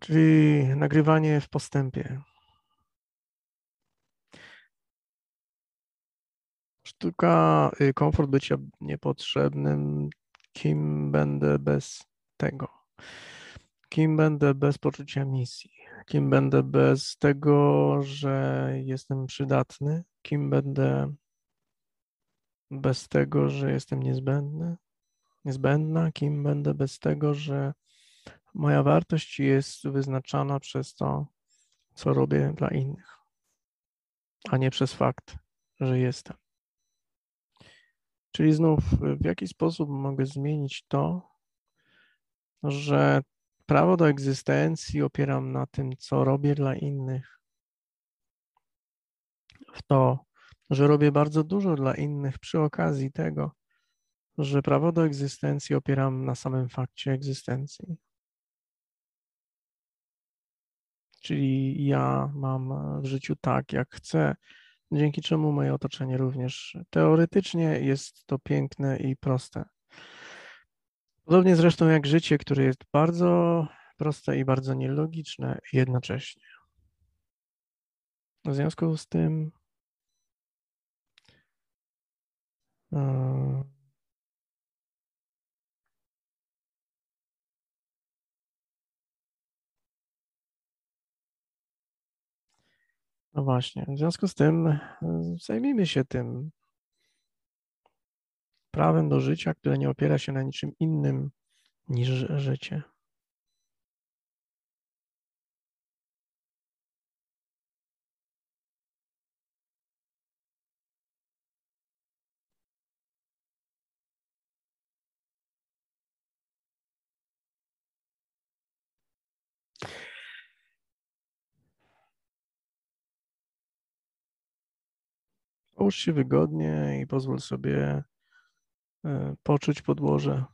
czyli nagrywanie w postępie. Sztuka, y, komfort bycia niepotrzebnym, kim będę bez tego, kim będę bez poczucia misji, kim będę bez tego, że jestem przydatny, kim będę bez tego, że jestem niezbędny, niezbędna, kim będę bez tego, że moja wartość jest wyznaczana przez to, co robię dla innych, a nie przez fakt, że jestem. Czyli znów, w jaki sposób mogę zmienić to, że prawo do egzystencji opieram na tym, co robię dla innych, w to, że robię bardzo dużo dla innych przy okazji tego, że prawo do egzystencji opieram na samym fakcie egzystencji. Czyli ja mam w życiu tak, jak chcę, dzięki czemu moje otoczenie również teoretycznie jest to piękne i proste. Podobnie zresztą jak życie, które jest bardzo proste i bardzo nielogiczne jednocześnie. W związku z tym e, No właśnie, w związku z tym e, zajmijmy się tym prawem do życia, które nie opiera się na niczym innym niż życie. Połóż się wygodnie i pozwól sobie e, poczuć podłoże,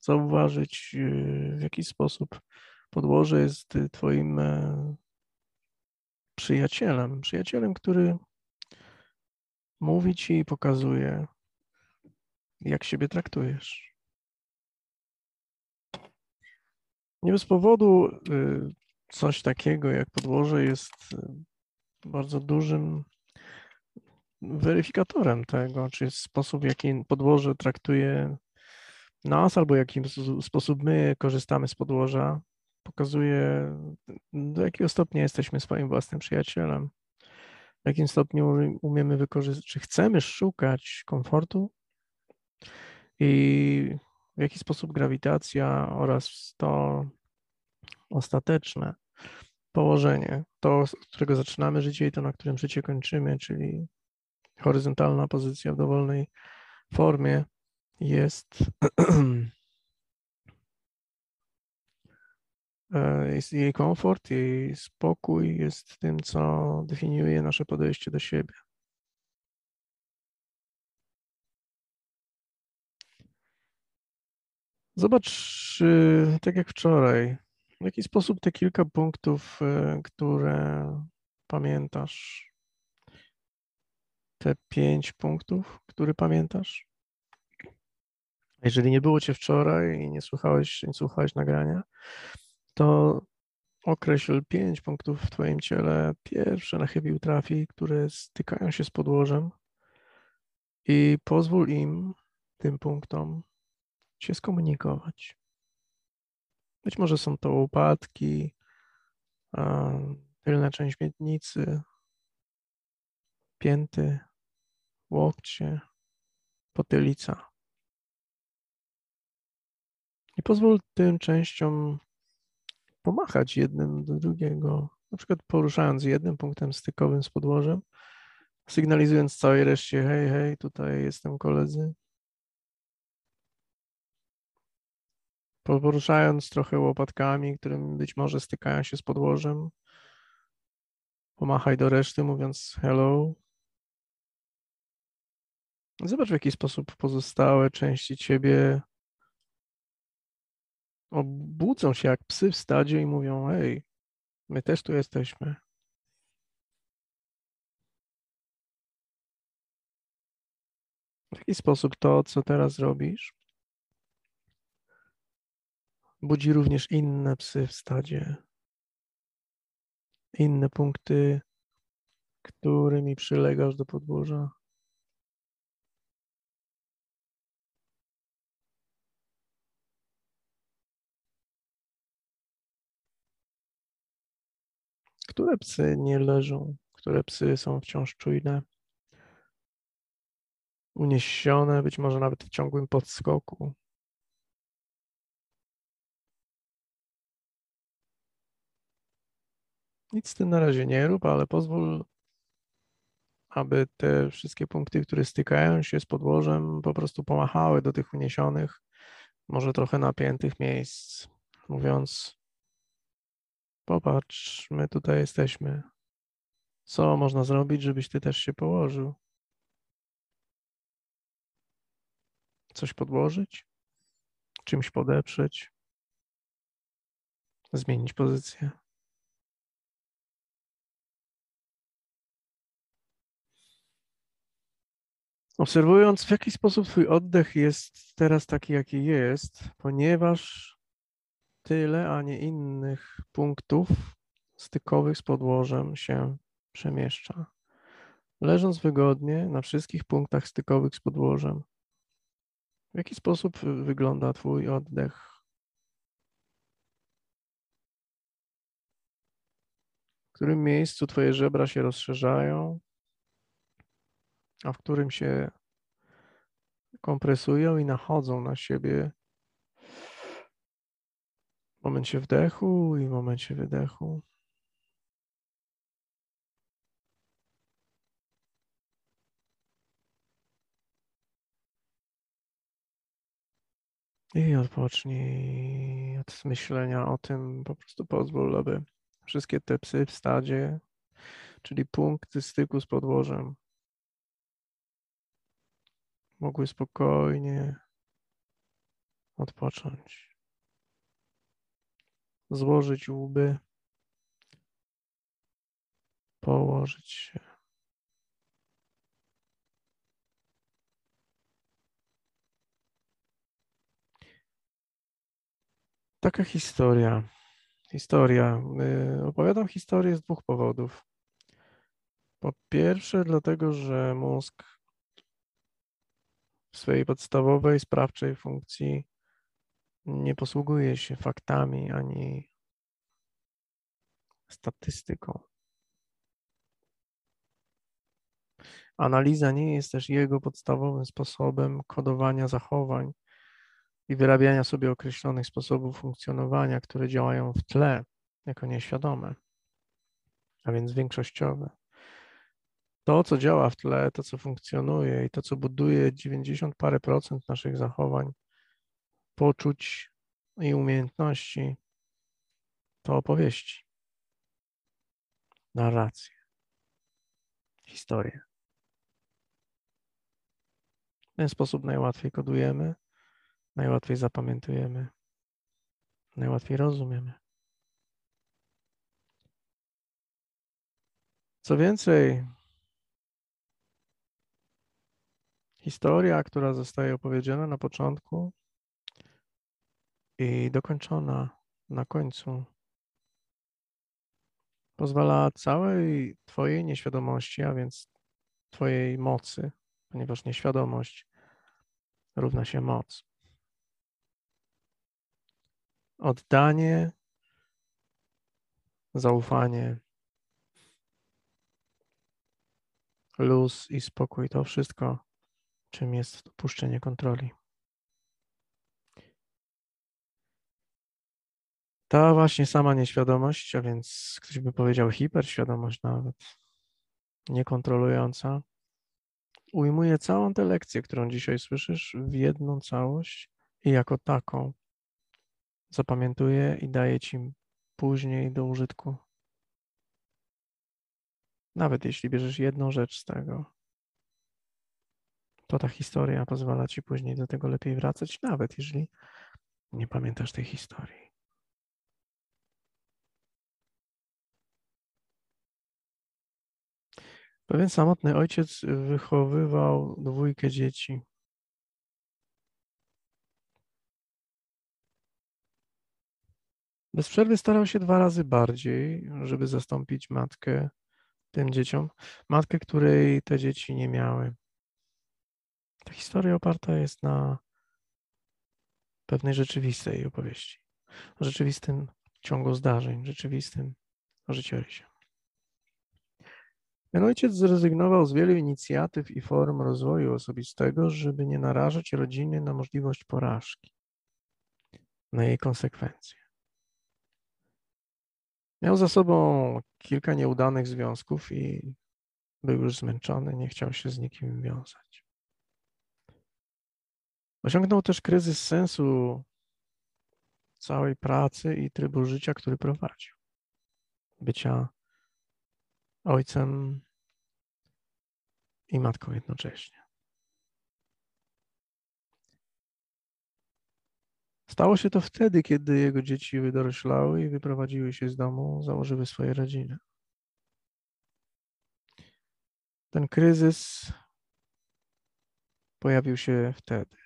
zauważyć, e, w jaki sposób podłoże jest Twoim e, przyjacielem. Przyjacielem, który mówi Ci i pokazuje, jak siebie traktujesz. Nie bez powodu coś takiego jak podłoże jest bardzo dużym weryfikatorem tego, czy sposób, w jaki podłoże traktuje nas, albo w jaki sposób my korzystamy z podłoża, pokazuje, do jakiego stopnia jesteśmy swoim własnym przyjacielem, w jakim stopniu umiemy wykorzystać, czy chcemy szukać komfortu i w jaki sposób grawitacja oraz to ostateczne położenie, to, z którego zaczynamy życie i to, na którym życie kończymy, czyli horyzontalna pozycja w dowolnej formie jest, e, jest jej komfort, jej spokój jest tym, co definiuje nasze podejście do siebie. Zobacz, y, tak jak wczoraj, w jaki sposób te kilka punktów, y, które pamiętasz, te pięć punktów, które pamiętasz? Jeżeli nie było cię wczoraj i nie słuchałeś, nie słuchałeś nagrania, to określ pięć punktów w twoim ciele, pierwsze na chybił trafi, które stykają się z podłożem i pozwól im, tym punktom, się skomunikować. Być może są to łopatki, tylna część miednicy, pięty, łokcie, potylica. I pozwól tym częściom pomachać jednym do drugiego, na przykład poruszając jednym punktem stykowym z podłożem, sygnalizując całej reszcie, hej, hej, tutaj jestem koledzy. Poruszając trochę łopatkami, którym być może stykają się z podłożem, pomachaj do reszty, mówiąc hello, Zobacz, w jaki sposób pozostałe części ciebie obudzą się jak psy w stadzie i mówią: Hej, my też tu jesteśmy. W jaki sposób to, co teraz robisz, budzi również inne psy w stadzie, inne punkty, którymi przylegasz do podwórza. Które psy nie leżą? Które psy są wciąż czujne? Uniesione, być może nawet w ciągłym podskoku. Nic z tym na razie nie rób, ale pozwól, aby te wszystkie punkty, które stykają się z podłożem, po prostu pomachały do tych uniesionych, może trochę napiętych miejsc, mówiąc: Popatrz, my tutaj jesteśmy. Co można zrobić, żebyś ty też się położył? Coś podłożyć? Czymś podeprzeć? Zmienić pozycję? Obserwując, w jaki sposób Twój oddech jest teraz taki, jaki jest, ponieważ tyle, a nie innych punktów stykowych z podłożem się przemieszcza. Leżąc wygodnie na wszystkich punktach stykowych z podłożem, w jaki sposób wygląda Twój oddech? W którym miejscu Twoje żebra się rozszerzają, a w którym się kompresują i nachodzą na siebie w momencie wdechu i w momencie wydechu. I odpocznij od myślenia o tym, po prostu pozwól, aby wszystkie te psy w stadzie, czyli punkty styku z podłożem, mogły spokojnie odpocząć. Złożyć łby, położyć się. Taka historia. Historia. Opowiadam historię z dwóch powodów. Po pierwsze, dlatego, że mózg w swojej podstawowej, sprawczej funkcji nie posługuje się faktami ani statystyką. Analiza nie jest też jego podstawowym sposobem kodowania zachowań i wyrabiania sobie określonych sposobów funkcjonowania, które działają w tle jako nieświadome, a więc większościowe to, co działa w tle, to, co funkcjonuje i to, co buduje 90 parę procent naszych zachowań, poczuć i umiejętności, to opowieści, narracje, historie. W ten sposób najłatwiej kodujemy, najłatwiej zapamiętujemy, najłatwiej rozumiemy. Co więcej, Historia, która zostaje opowiedziana na początku i dokończona na końcu, pozwala całej Twojej nieświadomości, a więc Twojej mocy, ponieważ nieświadomość równa się moc. Oddanie, zaufanie, luz i spokój to wszystko czym jest opuszczenie kontroli. Ta właśnie sama nieświadomość, a więc ktoś by powiedział hiperświadomość nawet, niekontrolująca, ujmuje całą tę lekcję, którą dzisiaj słyszysz, w jedną całość i jako taką zapamiętuje i daje ci później do użytku. Nawet jeśli bierzesz jedną rzecz z tego, to ta historia pozwala ci później do tego lepiej wracać, nawet jeżeli nie pamiętasz tej historii. Pewien samotny ojciec wychowywał dwójkę dzieci. Bez przerwy starał się dwa razy bardziej, żeby zastąpić matkę tym dzieciom, matkę, której te dzieci nie miały. Ta historia oparta jest na pewnej rzeczywistej opowieści, rzeczywistym ciągu zdarzeń, rzeczywistym życiorysie. Ten ojciec zrezygnował z wielu inicjatyw i form rozwoju osobistego, żeby nie narażać rodziny na możliwość porażki, na jej konsekwencje. Miał za sobą kilka nieudanych związków i był już zmęczony, nie chciał się z nikim wiązać. Osiągnął też kryzys sensu całej pracy i trybu życia, który prowadził. Bycia ojcem i matką jednocześnie. Stało się to wtedy, kiedy jego dzieci wydoroślały i wyprowadziły się z domu, założyły swoje rodziny. Ten kryzys pojawił się wtedy.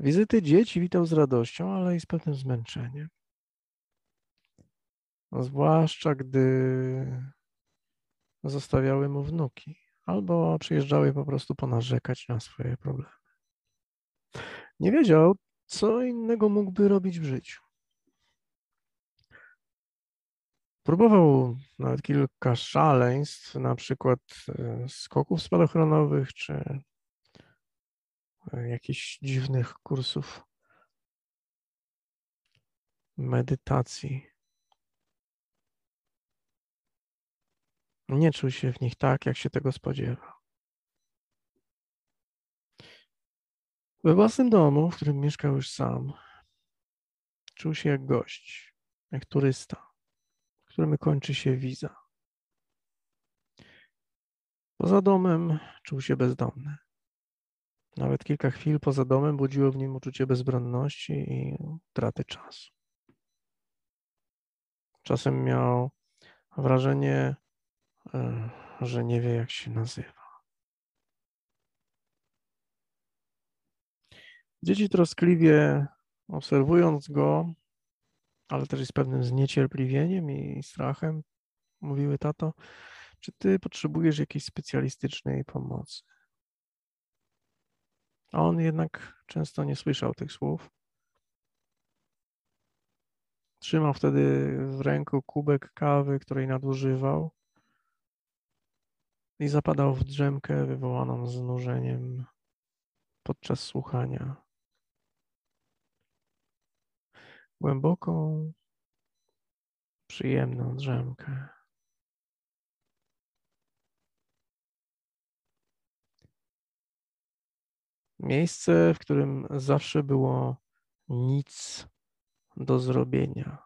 Wizyty dzieci witał z radością, ale i z pewnym zmęczeniem. Zwłaszcza gdy zostawiały mu wnuki albo przyjeżdżały po prostu ponarzekać na swoje problemy. Nie wiedział, co innego mógłby robić w życiu. Próbował nawet kilka szaleństw, na przykład e, skoków spadochronowych, czy e, jakichś dziwnych kursów medytacji. Nie czuł się w nich tak, jak się tego spodziewał. We własnym domu, w którym mieszkał już sam, czuł się jak gość, jak turysta, którym kończy się wiza. Poza domem czuł się bezdomny. Nawet kilka chwil poza domem budziło w nim uczucie bezbronności i utraty czasu. Czasem miał wrażenie, że nie wie, jak się nazywa. Dzieci troskliwie obserwując go, ale też z pewnym zniecierpliwieniem i strachem, mówiły tato, czy ty potrzebujesz jakiejś specjalistycznej pomocy? A on jednak często nie słyszał tych słów. Trzymał wtedy w ręku kubek kawy, której nadużywał i zapadał w drzemkę wywołaną znużeniem podczas słuchania głęboką, przyjemną drzemkę. Miejsce, w którym zawsze było nic do zrobienia.